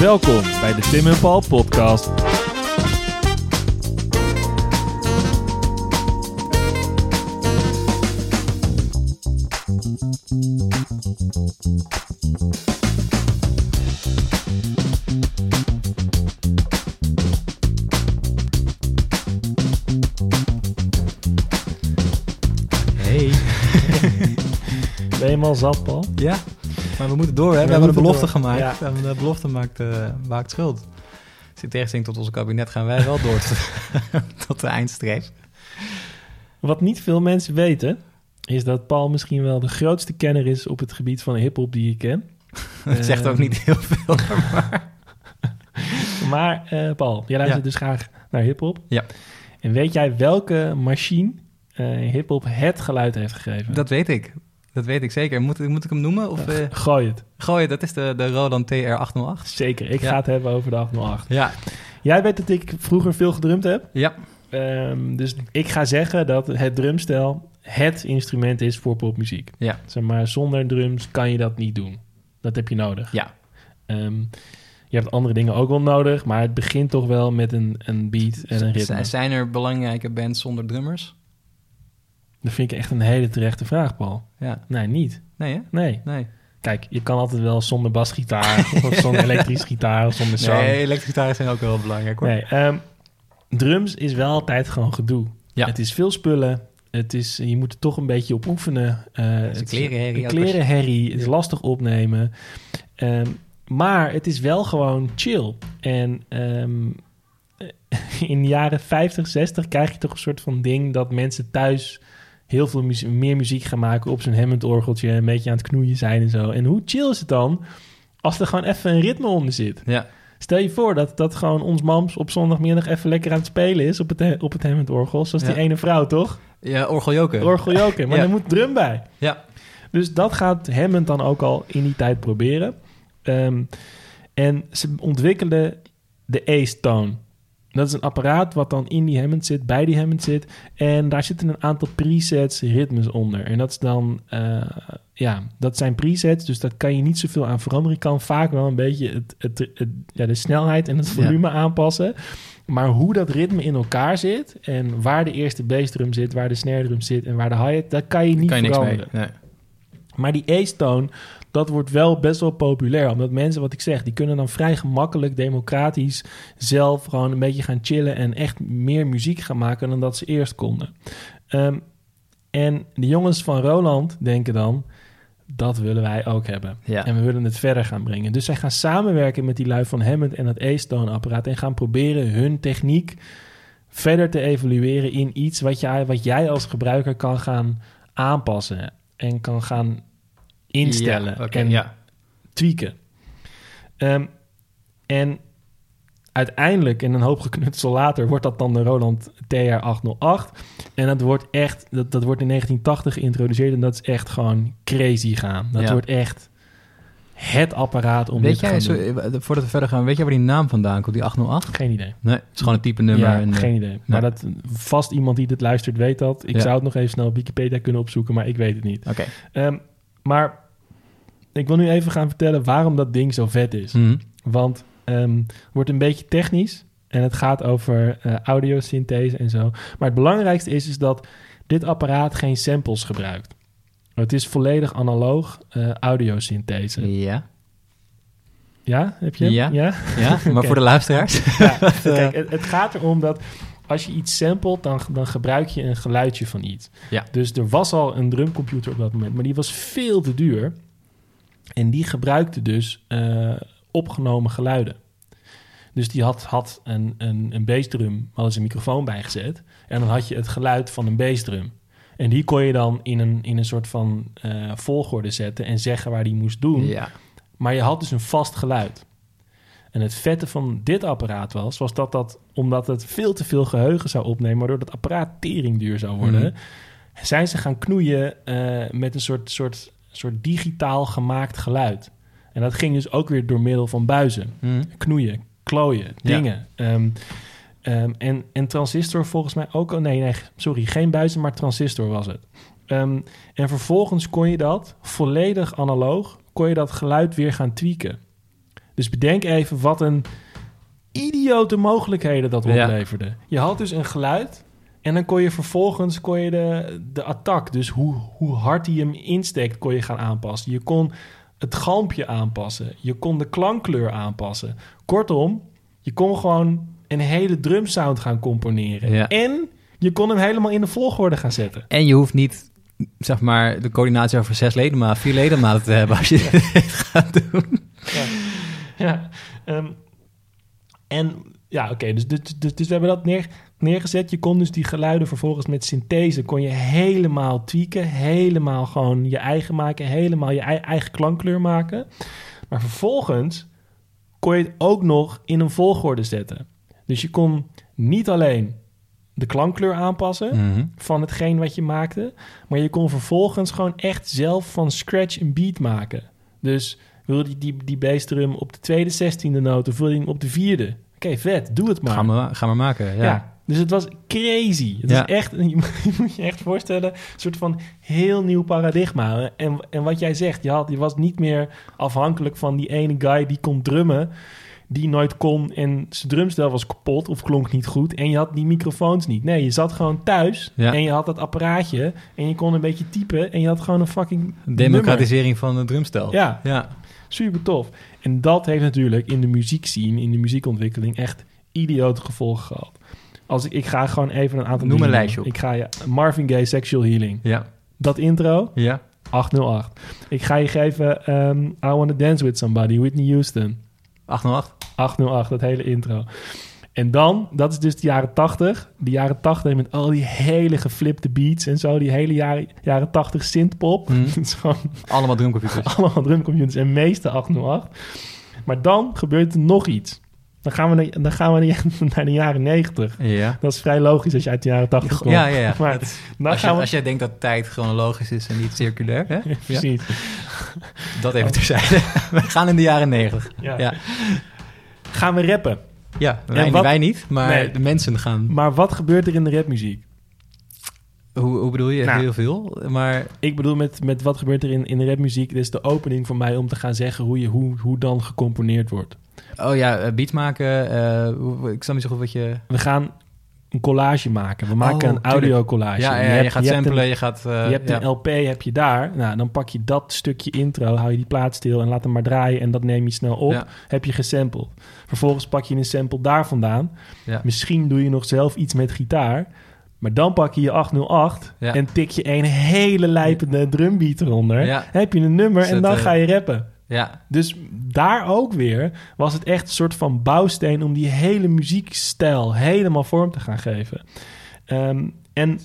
Welkom bij de Tim en Paul podcast. Hey. Ben je hem al zat, Paul? Ja, maar we moeten door. Hè? We, We hebben een moeten belofte door. gemaakt. Ja. We hebben een belofte maakt, eh maakt schuld. Als in tegenstelling tot onze kabinet gaan wij wel door tot, tot de eindstreep. Wat niet veel mensen weten, is dat Paul misschien wel de grootste kenner is op het gebied van hip-hop die ik ken. Dat zegt ook Ehm, niet heel veel. Maar eh, Paul, jij luistert Ja. dus graag naar hip-hop. Ja. En weet jij welke machine eh hip-hop het geluid heeft gegeven? Dat weet ik. Dat weet ik zeker. Moet, moet ik hem noemen? Of, eh Gooi het. gooi, dat is de, de Roland TR-808. Zeker. Ik Ja. ga het hebben over de 808. Ja. Jij weet dat ik vroeger veel gedrumd heb. Ja. Ehm, dus ik ga zeggen dat het drumstel het instrument is voor popmuziek. Ja. Zeg maar, zonder drums kan je dat niet doen. Dat heb je nodig. Ja. Ehm, je hebt andere dingen ook wel nodig, maar het begint toch wel met een, een beat en een ritme. Zijn er belangrijke bands zonder drummers? Dat vind ik echt een hele terechte vraag, Paul. Ja. Nee, niet. Nee, hè? Nee. Nee. Kijk, je kan altijd wel zonder basgitaar of zonder elektrische gitaar of zonder zang. Nee, elektrische gitaren zijn ook wel belangrijk hoor. Nee, ehm, drums is wel altijd gewoon gedoe. Ja. Het is veel spullen. Het is, je moet er toch een beetje op oefenen. Een het klerenherrie Een klerenherrie. Het is lastig opnemen. Ehm, maar het is wel gewoon chill. En ehm, in de jaren 50, 60 krijg je toch een soort van ding... dat mensen thuis heel veel meer muziek gaan maken... op zo'n Hammond-orgeltje, een beetje aan het knoeien zijn en zo. En hoe chill is het dan als er gewoon even een ritme onder zit? Ja. Stel je voor dat, dat gewoon ons mams op zondagmiddag even lekker aan het spelen is op het, op het Hammond-orgel. Zoals die ene vrouw, toch? Ja, orgeljoken. Orgeljoken, maar Ja. er moet drum bij. Ja. Dus dat gaat Hammond dan ook al in die tijd proberen. Ehm, en ze ontwikkelen de Ace-tone. Dat is een apparaat wat dan in die Hammond zit, bij die Hammond zit. En daar zitten een aantal presets, ritmes onder. En dat is dan, eh, ja, dat zijn presets, dus daar kan je niet zoveel aan veranderen. Je kan vaak wel een beetje het, het, het- ja, de snelheid en het volume aanpassen. Maar hoe dat ritme in elkaar zit en waar de eerste bassdrum zit, waar de snare drum zit en waar de hi-hat, dat kan je niet kan je niks mee. veranderen. Nee. Maar die ace-toon, dat wordt wel best wel populair. Omdat mensen, wat ik zeg, die kunnen dan vrij gemakkelijk, democratisch... zelf gewoon een beetje gaan chillen... en echt meer muziek gaan maken dan dat ze eerst konden. Ehm, en de jongens van Roland denken dan... dat willen wij ook hebben. Ja. En we willen het verder gaan brengen. Dus zij gaan samenwerken met die lui van Hammond en het ace-tone apparaat... en gaan proberen hun techniek verder te evalueren in iets... wat jij, wat jij als gebruiker kan gaan aanpassen... en kan gaan instellen Ja, en ja. tweaken. Ehm, en uiteindelijk, en een hoop geknutsel later, wordt dat dan de Roland TR-808. En dat wordt echt, dat, dat wordt in 1980 geïntroduceerd en dat is echt gewoon crazy gaan. Dat Ja. wordt echt het apparaat om Weet jij, gaan zo, eh, voordat we verder gaan, weet jij waar die naam vandaan komt, die 808? Geen idee. Nee, het is gewoon een type nummer. ja, en, eh, geen idee. Maar dat vast iemand die dit luistert weet dat. Ik Ja. zou het nog even snel op Wikipedia kunnen opzoeken, maar ik weet het niet. Oké. Ehm, maar ik wil nu even gaan vertellen waarom dat ding zo vet is. Mhm. Want ehm, het wordt een beetje technisch en het gaat over eh audiosynthese en zo. Maar het belangrijkste is, is dat dit apparaat geen samples gebruikt. Het is volledig analoog eh audiosynthese. Ja. Ja, heb je? hem? Ja. ja? ja, maar voor de luisteraars. Ja, kijk, het, het gaat erom dat als je iets samplet, dan, dan gebruik je een geluidje van iets. Ja. Dus er was al een drumcomputer op dat moment, maar die was veel te duur. En die gebruikte dus eh, opgenomen geluiden. Dus die had, had een, een, een bassdrum, hadden ze een microfoon bijgezet. En dan had je het geluid van een bassdrum. En die kon je dan in een, in een soort van eh, volgorde zetten en zeggen waar die moest doen. Ja. Maar je had dus een vast geluid. En het vette van dit apparaat was, was dat dat, omdat het veel te veel geheugen zou opnemen, waardoor dat apparaat tering duur zou worden, Mhm. zijn ze gaan knoeien eh, met een soort, soort, soort digitaal gemaakt geluid. En dat ging dus ook weer door middel van buizen. Mhm. Knoeien, klooien, Ja. dingen. Ehm, ehm, en, en transistor volgens mij ook... al- Nee, nee, sorry, geen buizen, maar transistor was het. Ehm, en vervolgens kon je dat volledig analoog... kon je dat geluid weer gaan tweaken. Dus bedenk even wat een idiote mogelijkheden dat Ja. opleverde. Je had dus een geluid en dan kon je vervolgens kon je de, de attack, dus hoe, hoe hard hij hem insteekt, kon je gaan aanpassen. Je kon het galmpje aanpassen. Je kon de klankkleur aanpassen. Kortom, je kon gewoon een hele drumsound gaan componeren. Ja. En je kon hem helemaal in de volgorde gaan zetten. En je hoeft niet, zeg maar, de coördinatie over zes ledematen, vier ledematen te hebben als je dit gaat doen. Ja, ja ehm, en ja, oké, dus, dus, dus, dus we hebben dat neer, neergezet. Je kon dus die geluiden vervolgens met synthese... kon je helemaal tweaken, helemaal gewoon je eigen maken... helemaal je ei- eigen klankkleur maken. Maar vervolgens kon je het ook nog in een volgorde zetten. Dus je kon niet alleen de klankkleur aanpassen Mhm. van hetgeen wat je maakte. Maar je kon vervolgens gewoon echt zelf van scratch een beat maken. Dus wil je die, die, die bassdrum op de tweede zestiende noot of wil je hem op de vierde? Oké, vet, doe het maar. Ga, maar, ga maar maken, ja. ja. Dus het was crazy. Het Ja. is echt, je moet- je echt voorstellen, een soort van heel nieuw paradigma. En, en wat jij zegt, je, had, je was niet meer afhankelijk van die ene guy die kon drummen, die nooit kon en zijn drumstel was kapot of klonk niet goed. En je had die microfoons niet. Nee, je zat gewoon thuis Ja. en je had dat apparaatje en je kon een beetje typen en je had gewoon een fucking Democratisering van het drumstel. Ja. ja. Super tof. En dat heeft natuurlijk in de muziekscene, in de muziekontwikkeling, echt idiote gevolgen gehad. Als ik, ik ga gewoon even een aantal Noem een lijstje noemen. Ik ga je Marvin Gaye Sexual Healing. Ja. Dat intro, Ja. 808. Ik ga je geven ehm, I Wanna Dance With Somebody, Whitney Houston. 808. 808, dat hele intro. En dan, dat is dus de jaren 80. De jaren 80 met al die hele geflipte beats en zo. Die hele jaren, jaren 80 synthpop. Mhm. Allemaal drumcomputers. allemaal drumcomputers en meeste 808. Maar dan gebeurt er nog iets. Dan gaan we, naar, dan gaan we naar, de jaren 90. Ja. Dat is vrij logisch als je uit de jaren 80 komt. Ja, ja, ja. Maar als, je, gaan we... als jij denkt dat tijd chronologisch is en niet circulair, hè? Ja, Precies. dat even terzijde. We gaan in de jaren 90. Ja. Ja, Gaan we rappen. ja. Wij, wat- wij niet, maar Nee. de mensen gaan... Maar wat gebeurt er in de rapmuziek? Hoe, hoe bedoel je? Nou. Heel veel. Maar Ik bedoel met, met wat gebeurt er in, in de rapmuziek... Dit is de opening voor mij om te gaan zeggen hoe, je, hoe, hoe dan gecomponeerd wordt. Oh ja, eh, beats maken. eh, ik snap niet zo goed wat je... We gaan een collage maken. We maken Oh, een audio collage. Ja, ja, je, gaat een- samplen, je gaat... eh, je hebt ja. een LP, heb je daar. Nou, dan pak je dat stukje intro, hou je die plaat stil en laat hem maar draaien. En dat neem je snel op. Heb je gesampled. Vervolgens pak je een sample daar vandaan. Misschien doe je nog zelf iets met gitaar. Maar dan pak je je 808 Ja. en tik je een hele lijpende drumbeat eronder. Ja. Heb je een nummer en dan eh, ga je rappen. Ja, Dus daar ook weer was het echt een soort van bouwsteen om die hele muziekstijl helemaal vorm te gaan geven. Ehm, en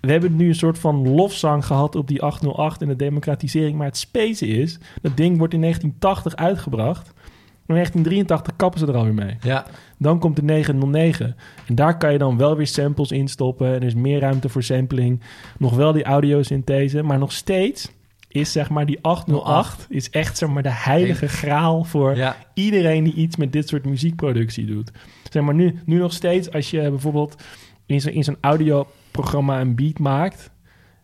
we hebben nu een soort van lofzang gehad op die 808 en de democratisering. Maar het space is, dat ding wordt in 1980 uitgebracht. In 1983 kappen ze er alweer mee. ja. Dan komt de 909. En daar kan je dan wel weer samples in stoppen. En er is meer ruimte voor sampling. Nog wel die audiosynthese. Maar nog steeds is zeg maar die 808... is echt zeg maar de heilige graal voor ja. iedereen die iets met dit soort muziekproductie doet. Zeg maar nu, nu nog steeds als je bijvoorbeeld in zo'n zo'n audioprogramma een beat maakt...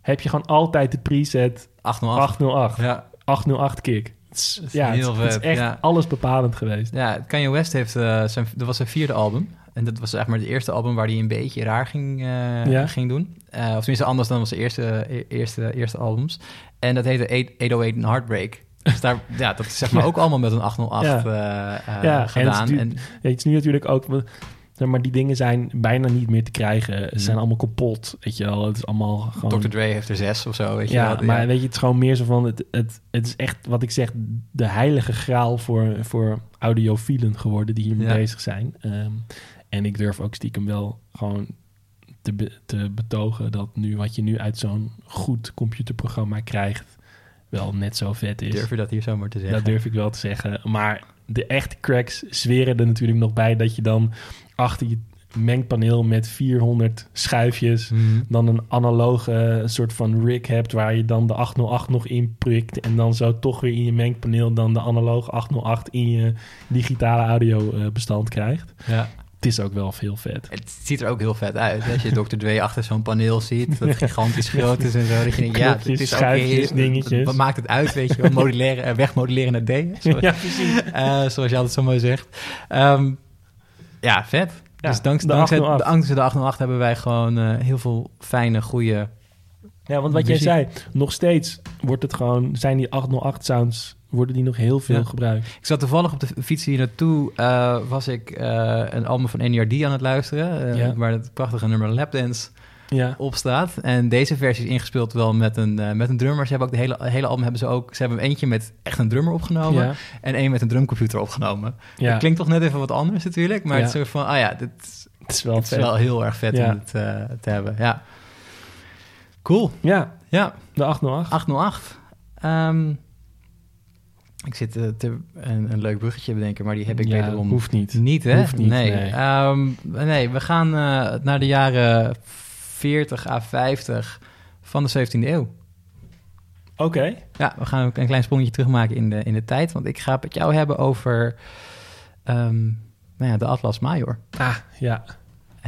heb je gewoon altijd de preset 808. 808. Ja. 808 kick. Het is, ja, heel het, het is echt ja. alles bepalend geweest. Ja, Kanye West heeft, eh, zijn, dat was zijn vierde album. En dat was zeg maar het eerste album waar hij een beetje raar ging, eh, Ja. ging doen. Eh, of tenminste anders dan zijn eerste, e- eerste, eerste albums. En dat heette 808 and Heartbreak. Dus daar, ja, dat is zeg maar ook allemaal met een 808 Ja. Ja, en gedaan. het is En, nu- Ja, het is nu natuurlijk ook... maar die dingen zijn bijna niet meer te krijgen. Ze zijn allemaal kapot, weet je wel. Het is allemaal gewoon... Dr. Dre heeft er zes of zo, weet je ja, wel. maar weet je, het is gewoon meer zo van... Het, het, het is echt, wat ik zeg, de heilige graal voor, voor audiofielen geworden... die hiermee Ja. bezig zijn. Ehm, en ik durf ook stiekem wel gewoon te, be- te betogen... dat nu wat je nu uit zo'n goed computerprogramma krijgt... wel net zo vet is. Durf je dat hier zomaar te zeggen? Dat durf ik wel te zeggen. Maar de echte cracks zweren er natuurlijk nog bij dat je dan achter je mengpaneel met 400 schuifjes Mhm. dan een analoge soort van rig hebt waar je dan de 808 nog in prikt en dan zo toch weer in je mengpaneel dan de analoge 808 in je digitale audio eh, bestand krijgt. Ja. Het is ook wel veel vet. Het ziet er ook heel vet uit. Als je Dr. Dre achter zo'n paneel ziet, dat gigantisch groot is en zo. Dat je denkt, ja, het is schuifjes, oké. dingetjes. Wat maakt het uit, weet je wel? Moduleren, eh, wegmoduleren naar D. Zoals, Ja, precies. eh, zoals je altijd zo mooi zegt. Ehm, ja, vet. Ja, dus dank, de dankzij, 808. dankzij de 808 hebben wij gewoon eh, heel veel fijne, goede... Ja, want wat jij zei, nog steeds wordt het gewoon, zijn die 808 sounds, worden die nog heel veel Ja. gebruikt. Ik zat toevallig op de fiets hier naartoe, eh, was ik eh, een album van NERD aan het luisteren, Ja. waar het prachtige nummer Lapdance Ja. op staat. En deze versie is ingespeeld wel met een, eh, met een drummer. Ze hebben ook de hele, hele album hebben ze ook. Ze hebben eentje met echt een drummer opgenomen. Ja. En één met een drumcomputer opgenomen. Ja. Dat klinkt toch net even wat anders natuurlijk. Maar het is zo van, ah ja, dit is, Het is wel het is wel heel erg vet om het eh, te hebben. Ja. Cool. Ja, Ja, de 808. 808. Ehm, ik zit eh, te, een, een leuk bruggetje bedenken, maar die heb ik ja, wederom hoeft niet. niet, hè? Hoeft niet, nee. nee. Ehm, nee, we gaan naar de jaren 40 à 50 van de 17e eeuw. Oké. Ja, we gaan ook een klein sprongetje terugmaken in de, in de tijd. Want ik ga het met jou hebben over ehm, nou ja, de Atlas Major. Ah, ja.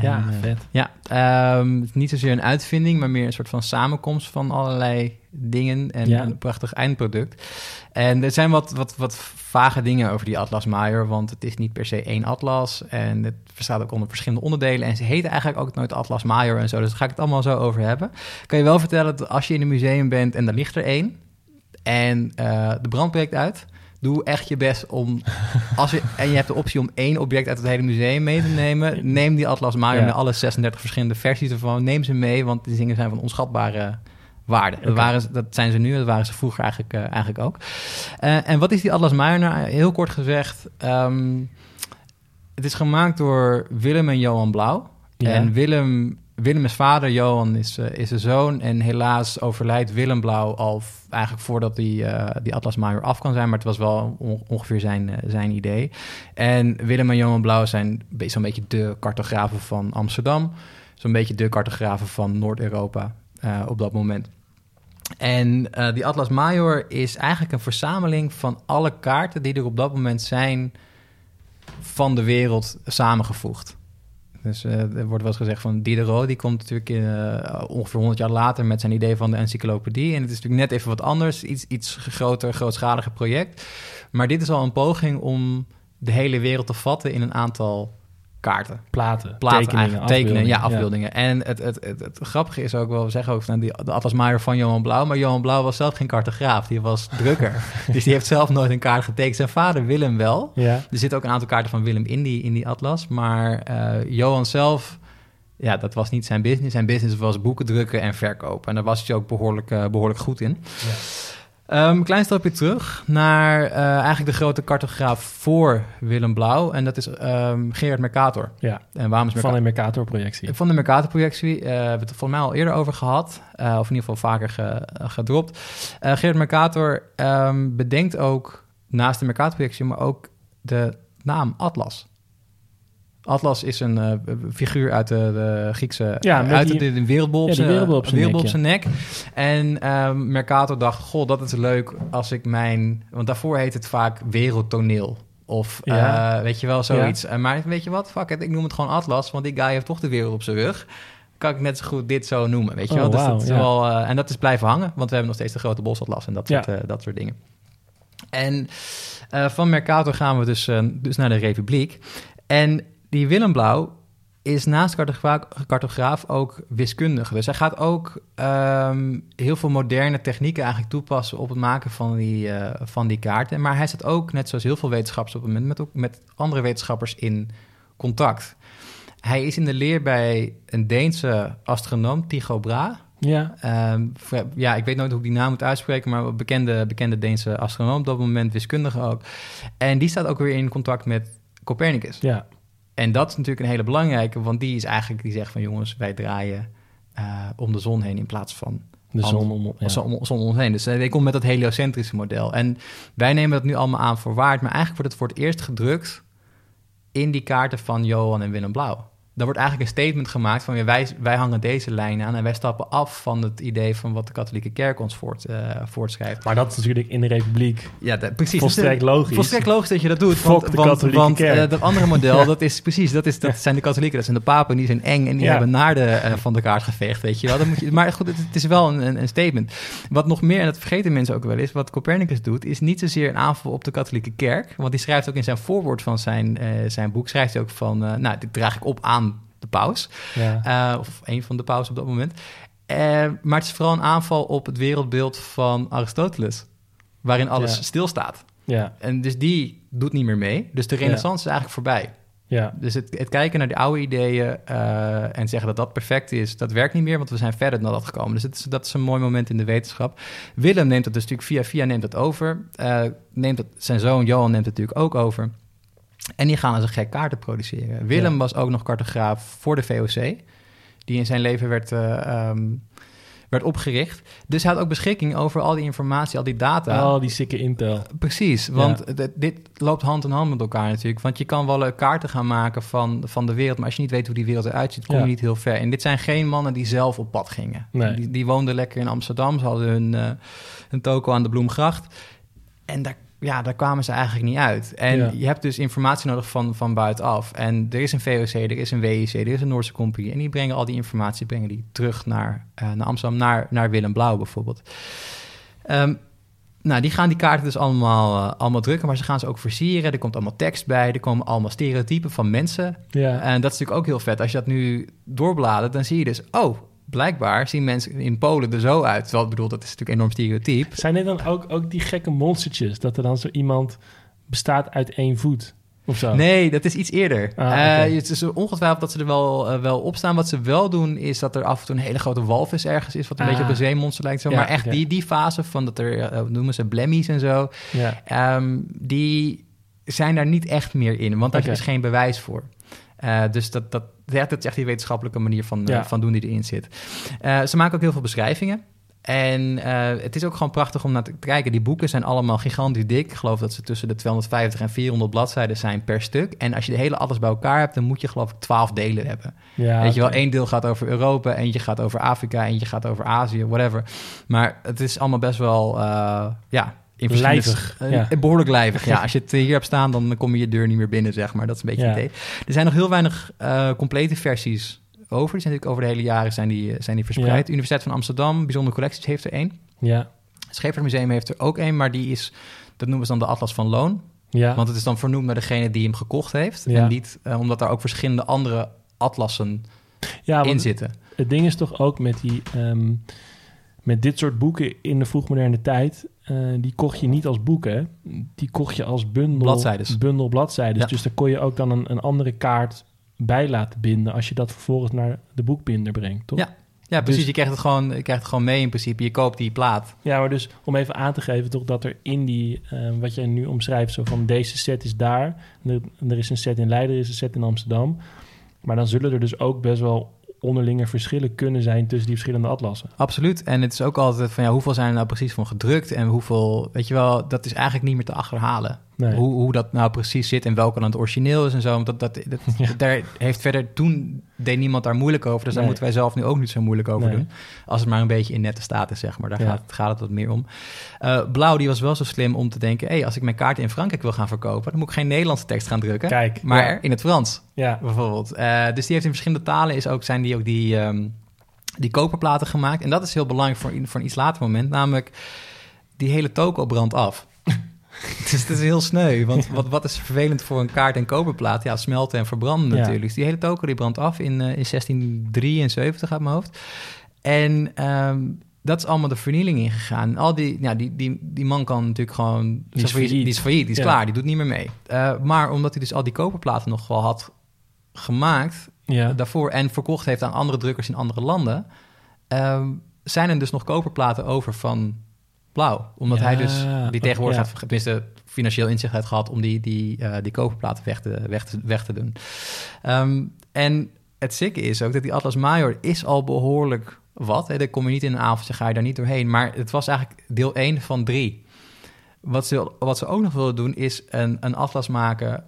Ja, eh, vet. ja, ehm, niet zozeer een uitvinding, maar meer een soort van samenkomst van allerlei dingen en Ja. een prachtig eindproduct. En er zijn wat, wat, wat vage dingen over die Atlas Major, want het is niet per se één atlas en het bestaat ook onder verschillende onderdelen en ze heten eigenlijk ook nooit Atlas Major en zo, dus daar ga ik het allemaal zo over hebben. Kan je wel vertellen dat als je in een museum bent en er ligt er één en eh, de brand breekt uit, doe echt je best om, als je, en je hebt de optie om één object uit het hele museum mee te nemen, neem die Atlas Ja. met alle 36 verschillende versies ervan, neem ze mee, want die dingen zijn van onschatbare waarde. Dat, waren, dat zijn ze nu, dat waren ze vroeger eigenlijk, eh, eigenlijk ook. Eh, en wat is die Atlas Major nou? Heel kort gezegd, ehm, het is gemaakt door Willem en Johan Blauw. Ja. En Willem, Willem is vader, Johan is, eh, is de zoon. En helaas overlijdt Willem Blauw al eigenlijk voordat die, eh, die Atlas Major af kan zijn. Maar het was wel on- ongeveer zijn, eh, zijn idee. En Willem en Johan Blauw zijn zo'n beetje de cartografen van Amsterdam. Zo'n beetje de cartografen van Noord-Europa op dat moment. En die Atlas Major is eigenlijk een verzameling van alle kaarten die er op dat moment zijn van de wereld samengevoegd. Dus eh, er wordt wel eens gezegd van Diderot, die komt natuurlijk eh, ongeveer 100 jaar later met zijn idee van de encyclopedie. En het is natuurlijk net even wat anders, iets, iets groter, grootschaliger project. Maar dit is al een poging om de hele wereld te vatten in een aantal kaarten. Platen, Platen, tekenen, ja, afbeeldingen. En het, het, het, het grappige is ook wel, we zeggen ook van die, de Atlas Major van Johan Blauw, maar Johan Blauw was zelf geen cartograaf, die was drukker. dus die heeft zelf nooit een kaart getekend. Zijn vader Willem wel. Ja. Er zitten ook een aantal kaarten van Willem in die, in die atlas. Maar eh, Johan zelf, ja, dat was niet zijn business. Zijn business was boeken drukken en verkopen. En daar was hij ook behoorlijk, eh, behoorlijk goed in. Ja. Ehm, klein stapje terug naar eh, eigenlijk de grote cartograaf voor Willem Blauw. En dat is ehm, Gerard Mercator. ja, En waarom is van Mercator? een Mercator-projectie. Van de Mercator-projectie. eh, we hebben het er volgens mij al eerder over gehad. eh, of in ieder geval vaker ge- gedropt. Gerard Mercator ehm, bedenkt ook naast de Mercator-projectie... maar ook de naam Atlas. Atlas is een eh, figuur uit de, de Griekse... Ja, met uit die- de, de wereldbol op Ja, zijn wereldbol op zijn wereldbol nek, op zijn nek. En ehm, Mercator dacht, goh, dat is leuk als ik mijn... Want daarvoor heet het vaak wereldtoneel. Of Ja. eh, weet je wel, zoiets. Eh, maar weet je wat, fuck it, ik noem het gewoon Atlas, want die guy heeft toch de wereld op zijn rug. Kan ik net zo goed dit zo noemen, weet je Oh, wel. Dus dat is ja. wel, eh, en dat is blijven hangen, want we hebben nog steeds de grote bosatlas en dat, soort, eh, dat soort dingen. En eh, van Mercator gaan we dus, eh, dus naar de Republiek. En die Willem Blauw is naast cartograaf, cartograaf ook wiskundige. Dus hij gaat ook ehm, heel veel moderne technieken eigenlijk toepassen op het maken van die, eh, van die kaarten. Maar hij staat ook, net zoals heel veel wetenschappers op het moment, met, ook met andere wetenschappers in contact. Hij is in de leer bij een Deense astronoom, Tycho Brahe. Ja, Ehm, ja, ik weet nooit hoe ik die naam moet uitspreken, maar een bekende, bekende Deense astronoom op dat moment, wiskundige ook. En die staat ook weer in contact met Copernicus. ja. En dat is natuurlijk een hele belangrijke, want die is eigenlijk, die zegt van jongens, wij draaien eh, om de zon heen in plaats van De zon om... Ja. zon, om, zon om ons heen. Dus eh, hij komt met dat heliocentrische model. En wij nemen dat nu allemaal aan voor waard, maar eigenlijk wordt het voor het eerst gedrukt in die kaarten van Johan en Willem Blauw. Daar wordt eigenlijk een statement gemaakt van ja, wij, wij hangen deze lijn aan en wij stappen af van het idee van wat de katholieke kerk ons voort, uh, voortschrijft. Maar dat is natuurlijk in de republiek ja, precies. volstrekt logisch. Volstrekt logisch dat je dat doet. Fok want, de want, uh, dat andere model, dat is precies, dat, is, dat zijn de katholieken, dat zijn de papen, die zijn eng en die Ja. hebben naarden uh, van de kaart geveegd, weet je wel. Dan moet je, maar goed, het, het is wel een, een, een statement. Wat nog meer, en dat vergeten mensen ook wel eens, wat Copernicus doet, is niet zozeer een aanval op de katholieke kerk, want die schrijft ook in zijn voorwoord van zijn, zijn boek, schrijft hij ook van, nou, dit draag ik op aan de paus. Ja. Uh, of een van de paus op dat moment. Uh, maar het is vooral een aanval op het wereldbeeld van Aristoteles, waarin alles Ja. stilstaat. Ja. En dus die doet niet meer mee. Dus de renaissance is eigenlijk voorbij. Ja. Dus het, het, kijken naar de oude ideeën uh, en zeggen dat dat perfect is, dat werkt niet meer, want we zijn verder dan dat gekomen. Dus het is, dat is een mooi moment in de wetenschap. Willem neemt het dus natuurlijk via via neemt het over. Uh, neemt het, zijn zoon Johan neemt het natuurlijk ook over. En die gaan als een gek kaarten produceren. Willem ja. was ook nog cartograaf voor de VOC, die in zijn leven werd, uh, um, werd opgericht. Dus hij had ook beschikking over al die informatie, al die data. Al die sikke intel. Precies, want ja. dit loopt hand in hand met elkaar natuurlijk. Want je kan wel kaarten gaan maken van, van de wereld... maar als je niet weet hoe die wereld eruit ziet, kom je niet heel ver. En dit zijn geen mannen die zelf op pad gingen. Nee. Die, die woonden lekker in Amsterdam, ze hadden hun, uh, hun toko aan de Bloemgracht. En daar ja, daar kwamen ze eigenlijk niet uit. En ja. je hebt dus informatie nodig van, van buitenaf. En er is een VOC, er is een WIC, er is een Noordse Compagnie. En die brengen al die informatie brengen die terug naar, uh, naar Amsterdam, naar, naar Willem Blauw bijvoorbeeld. Um, nou, die gaan die kaarten dus allemaal, uh, allemaal drukken, maar ze gaan ze ook versieren. Er komt allemaal tekst bij, er komen allemaal stereotypen van mensen. Ja. En dat is natuurlijk ook heel vet. Als je dat nu doorbladert, dan zie je dus... oh, blijkbaar zien mensen in Polen er zo uit. Terwijl, ik bedoel, dat is natuurlijk enorm stereotyp. Zijn er dan ook, ook die gekke monstertjes? Dat er dan zo iemand bestaat uit één voet? Of zo? Nee, dat is iets eerder. Ah, uh, okay. het is ongetwijfeld dat ze er wel, uh, wel op staan. Wat ze wel doen, is dat er af en toe een hele grote walvis ergens is... wat een Ah. beetje op een zeemonster lijkt. Zo. Ja, maar echt okay. die, die fase van dat er, uh, noemen ze blemmies en zo... Ja. Um, die zijn daar niet echt meer in. Want daar okay. is geen bewijs voor. Uh, dus dat, dat, ja, dat is echt die wetenschappelijke manier van, ja. uh, van doen die erin zit. Uh, ze maken ook heel veel beschrijvingen. En het is ook gewoon prachtig om naar te kijken. Die boeken zijn allemaal gigantisch dik. Ik geloof dat ze tussen de 250 en 400 bladzijden zijn per stuk. En als je de hele atlas bij elkaar hebt, dan moet je geloof ik 12 delen hebben. Ja, Weet je wel, één deel gaat over Europa, eentje gaat over Afrika, eentje gaat over Azië, whatever. Maar het is allemaal best wel, ja, lijvig. Uh, ja. Behoorlijk lijvig, ja. Als je het hier hebt staan, dan kom je je deur niet meer binnen, zeg maar. Dat is een beetje ja. het idee. Er zijn nog heel weinig uh, complete versies over. Die zijn natuurlijk over de hele jaren zijn die, zijn die verspreid. Ja. Universiteit van Amsterdam, Bijzondere Collecties, heeft er één. Ja. Het Scheepvaartmuseum heeft er ook één, maar die is... Dat noemen ze dan de Atlas van Loon. Ja. Want het is dan vernoemd naar degene die hem gekocht heeft. Ja. En niet uh, omdat daar ook verschillende andere atlassen in zitten. Het ding is toch ook met die... Um, met dit soort boeken in de vroegmoderne tijd... Uh, die kocht je niet als boeken. Die kocht je als bundel bladzijdes. Bundel bladzijdes. Ja. Dus daar kon je ook dan een, een, andere kaart bij laten binden... als je dat vervolgens naar de boekbinder brengt, toch? Ja, ja precies. Dus, je, krijgt het gewoon, je krijgt het gewoon mee in principe. Je koopt die plaat. Ja, maar dus om even aan te geven... toch dat er in die... Uh, wat jij nu omschrijft... zo van deze set is daar... Er, er is een set in Leiden, er is een set in Amsterdam... maar dan zullen er dus ook best wel onderlinge verschillen kunnen zijn tussen die verschillende atlassen. Absoluut. En het is ook altijd van ja, hoeveel zijn er nou precies van gedrukt en hoeveel, weet je wel, dat is eigenlijk niet meer te achterhalen. Nee. Hoe, hoe dat nou precies zit en welke dan het origineel is en zo. Want dat, dat, dat ja. daar heeft verder toen deed niemand daar moeilijk over. Dus nee. daar moeten wij zelf nu ook niet zo moeilijk over nee. doen. Als het maar een beetje in nette staat is, zeg maar. Daar ja. gaat, gaat, het wat meer om. Uh, Blauw, die was wel zo slim om te denken... hey, als ik mijn kaarten in Frankrijk wil gaan verkopen... dan moet ik geen Nederlandse tekst gaan drukken. Kijk, maar ja. in het Frans, ja. bijvoorbeeld. Uh, dus die heeft in verschillende talen... Is ook, zijn die ook die, um, die koperplaten gemaakt. En dat is heel belangrijk voor, voor een iets later moment. Namelijk, die hele toko brandt af. Het is, het is heel sneu, want wat, wat is vervelend voor een kaart- en koperplaat? Ja, smelten en verbranden Ja. natuurlijk. Dus die hele toko die brandt af in, uh, in 1673 uit mijn hoofd. En um, dat is allemaal de vernieling ingegaan. Al die, ja, die, die, die man kan natuurlijk gewoon... Die is failliet. Die is failliet, die is Ja. klaar, die doet niet meer mee. Uh, maar omdat hij dus al die koperplaten nog wel had gemaakt Ja. daarvoor... en verkocht heeft aan andere drukkers in andere landen... um, zijn er dus nog koperplaten over van blauw. Omdat Ja, hij dus die tegenwoordig ja. tenminste financieel inzicht heeft gehad om die, die, uh, die koperplaten weg te, weg te, weg te doen. Um, en het sikke is ook dat die Atlas Major is al behoorlijk wat. Hè. Daar kom je niet in een avondje, ga je daar niet doorheen. Maar het was eigenlijk deel 1 van 3. Wat ze, wat ze ook nog wilden doen is een, een atlas maken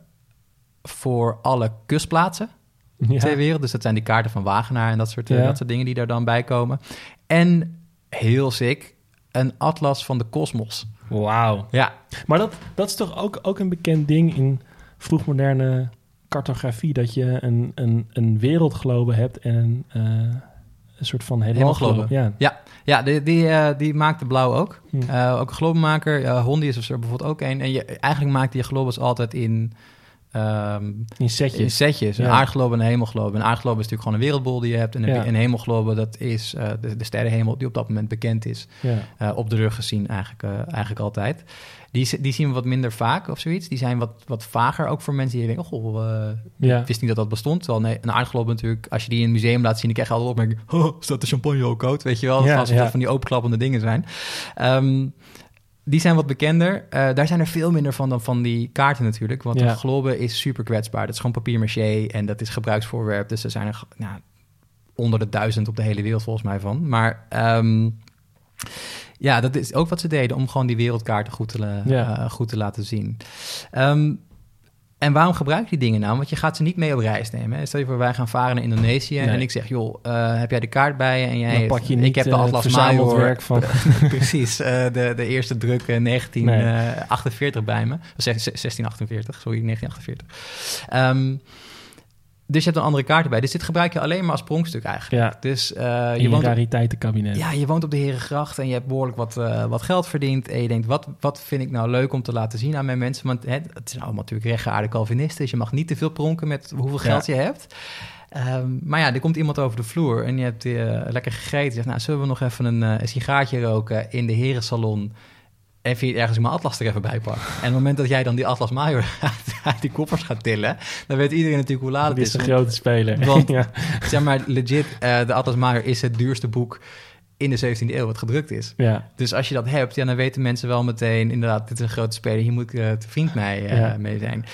voor alle kustplaatsen. Ja. Twee werelden. Dus dat zijn die kaarten van Wagenaar en dat soort, eh, Ja. dat soort dingen die daar dan bij komen. En heel sick, een atlas van de kosmos. Wauw. Ja, Maar dat, dat is toch ook, ook een bekend ding in vroegmoderne cartografie... dat je een, een, een wereldglobe hebt en een, eh, een soort van. Hemelglobe. Ja. ja die, die, eh, die maakte blauw ook. Hm. Eh, ook een globemaker. Uh, Hondi is er bijvoorbeeld ook een. En je, eigenlijk maakte je globes altijd in... ehm, In in setjes. Een aardglobe en een hemelglobe. Een aardglobe is natuurlijk gewoon een wereldbol die je hebt. En een, Ja. een hemelglobe, dat is eh, de, de sterrenhemel die op dat moment bekend is. Ja. Eh, op de rug gezien eigenlijk, eh, eigenlijk altijd. Die, die zien we wat minder vaak of zoiets. Die zijn wat, wat vager ook voor mensen die denken... goh, eh, Ja. ik wist niet dat dat bestond. Terwijl nee, een aardglobe natuurlijk, als je die in een museum laat zien... dan krijg je altijd opmerking... Oh, staat de champagne ook koud? Weet je wel, ja. dat van die openklappende dingen zijn. Ehm, die zijn wat bekender. Eh, daar zijn er veel minder van dan van die kaarten natuurlijk. Want Ja. een globe is super kwetsbaar. Dat is gewoon papier-maché en dat is gebruiksvoorwerp. Dus er zijn er nou, onder de duizend op de hele wereld volgens mij van. Maar ehm, ja, dat is ook wat ze deden... om gewoon die wereldkaarten goed te, Ja. eh, goed te laten zien. Ehm, en waarom gebruik je die dingen nou? Want je gaat ze niet mee op reis nemen. Hè? Stel je voor, wij gaan varen naar Indonesië... Nee. en ik zeg, joh, eh, heb jij de kaart bij je? En jij Dan pak je niet ik heb de eh, Atlas Major. werk van... Precies, eh, de, de eerste druk eh, 1948 bij me. Of zeg- 1648, sorry, 1948. Ehm, dus je hebt een andere kaart erbij. Dus dit gebruik je alleen maar als pronkstuk eigenlijk. Ja, Dus in je, woont rariteitenkabinet. ja, je woont op de Herengracht en je hebt behoorlijk wat, eh, wat geld verdiend. En je denkt, wat, wat vind ik nou leuk om te laten zien aan mijn mensen? Want hè, het zijn allemaal natuurlijk rechtgeaarde Calvinisten. Dus je mag niet te veel pronken met hoeveel geld je hebt. Ehm, maar ja, er komt iemand over de vloer en je hebt eh, lekker gegeten. Je zegt, nou, zullen we nog even een, een sigaartje roken in de herensalon? En vind je ergens mijn atlas er even bij. En op het moment dat jij dan die atlas major uit, die koffers gaat tillen... dan weet iedereen natuurlijk hoe laat het Dit is. is een grote speler. Want- ja. Zeg maar, legit, eh, de atlas major is het duurste boek in de 17e eeuw wat gedrukt is. ja. Dus als je dat hebt, ja, dan weten mensen wel meteen... inderdaad, dit is een grote speler, hier moet ik te vriend mee, eh, Ja. mee zijn.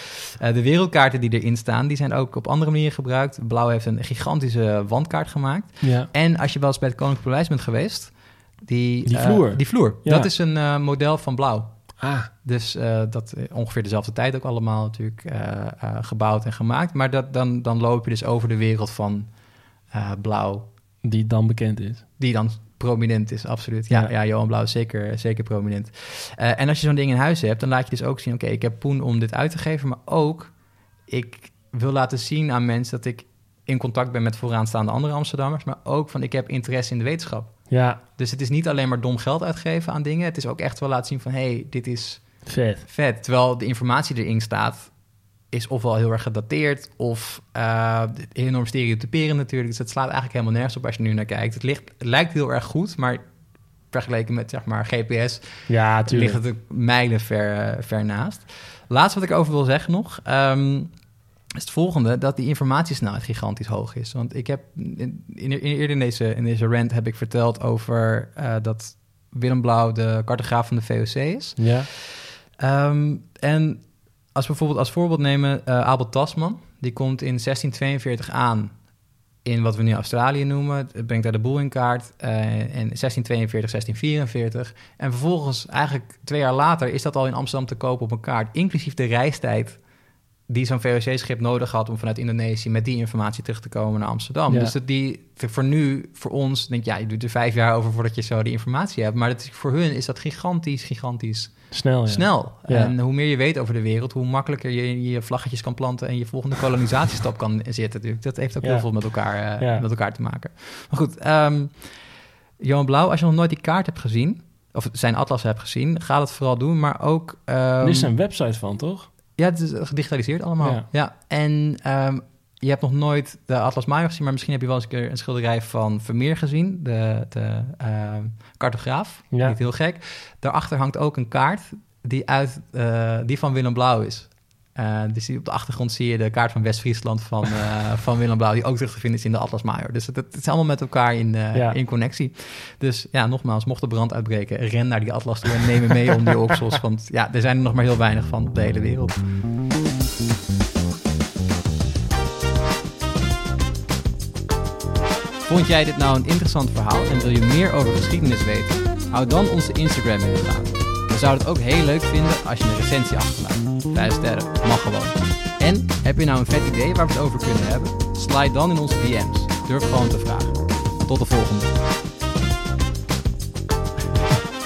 De wereldkaarten die erin staan, die zijn ook op andere manieren gebruikt. Blauw heeft een gigantische wandkaart gemaakt. ja. En als je wel eens bij het Koninklijk Paleis bent geweest... Die, Die eh, vloer. die vloer, Ja. dat is een eh, model van blauw. Ah, Dus eh, dat ongeveer dezelfde tijd ook allemaal natuurlijk gebouwd en gemaakt. Maar dat, dan, dan loop je dus over de wereld van blauw, die dan bekend is. die dan prominent is, absoluut. Ja, Ja. ja. Johan Blauw is zeker, zeker prominent. En als je zo'n ding in huis hebt, dan laat je dus ook zien... oké, ik heb poen om dit uit te geven, maar ook... ik wil laten zien aan mensen dat ik in contact ben met vooraanstaande andere Amsterdammers... maar ook van ik heb interesse in de wetenschap. Ja, Dus het is niet alleen maar dom geld uitgeven aan dingen. Het is ook echt wel laten zien van... hé, hey, dit is vet. vet. Terwijl de informatie erin staat... is ofwel heel erg gedateerd... of eh, enorm stereotyperend natuurlijk. Dus het slaat eigenlijk helemaal nergens op als je nu naar kijkt. Het, ligt, het lijkt heel erg goed, maar... vergeleken met zeg maar GPS... Ja, ligt het mijlen ver, eh, ver naast. Laatste wat ik over wil zeggen nog... ehm, is het volgende, dat die informatiesnelheid gigantisch hoog is. Want ik heb in, in, eerder in deze, in deze rant heb ik verteld over eh, dat Willem Blauw de cartograaf van de VOC is. Ja, Ehm, en als we bijvoorbeeld als voorbeeld nemen eh, Abel Tasman, die komt in 1642 aan in wat we nu Australië noemen. Het brengt daar de boel in kaart. eh, in 1642, 1644. En vervolgens, eigenlijk twee jaar later, is dat al in Amsterdam te kopen op een kaart, inclusief de reistijd die zo'n VOC-schip nodig had om vanuit Indonesië met die informatie terug te komen naar Amsterdam. Ja. Dus dat die voor nu, voor ons, denk ja, je doet er vijf jaar over voordat je zo die informatie hebt. Maar dat is, voor hun is dat gigantisch, gigantisch snel. Ja. snel. Ja. En hoe meer je weet over de wereld, hoe makkelijker je je vlaggetjes kan planten en je volgende kolonisatiestap kan zetten. Natuurlijk. Dat heeft ook heel veel met elkaar, eh, met elkaar te maken. Maar goed, ehm, Johan Blauw, als je nog nooit die kaart hebt gezien, of zijn atlas hebt gezien, ga dat vooral doen. Maar ook. ehm, Er is een website van, toch? Ja, het is gedigitaliseerd allemaal. Ja. Ja. En ehm, je hebt nog nooit de Atlas Major gezien, maar misschien heb je wel eens een keer een schilderij van Vermeer gezien, de, de ehm, cartograaf. Ja. Niet heel gek. Daarachter hangt ook een kaart die, uit, eh, die van Willem Blauw is. Eh, dus op de achtergrond zie je de kaart van West-Friesland van, eh, van Willem Blauw, die ook terug te vinden is in de Atlas Major. Dus het, het is allemaal met elkaar in, eh, Ja. in connectie. Dus ja, nogmaals, mocht de brand uitbreken, ren naar die Atlas toe en neem hem mee om die oksels. Want ja, er zijn er nog maar heel weinig van op de hele wereld. Vond jij dit nou een interessant verhaal en wil je meer over geschiedenis weten? Hou dan onze Instagram in de gaten. We zouden het ook heel leuk vinden als je een recensie achterlaat. Vijf sterren, mag gewoon. En heb je nou een vet idee waar we het over kunnen hebben? Slide dan in onze DM's. Durf gewoon te vragen. Tot de volgende.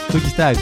Groetjes thuis.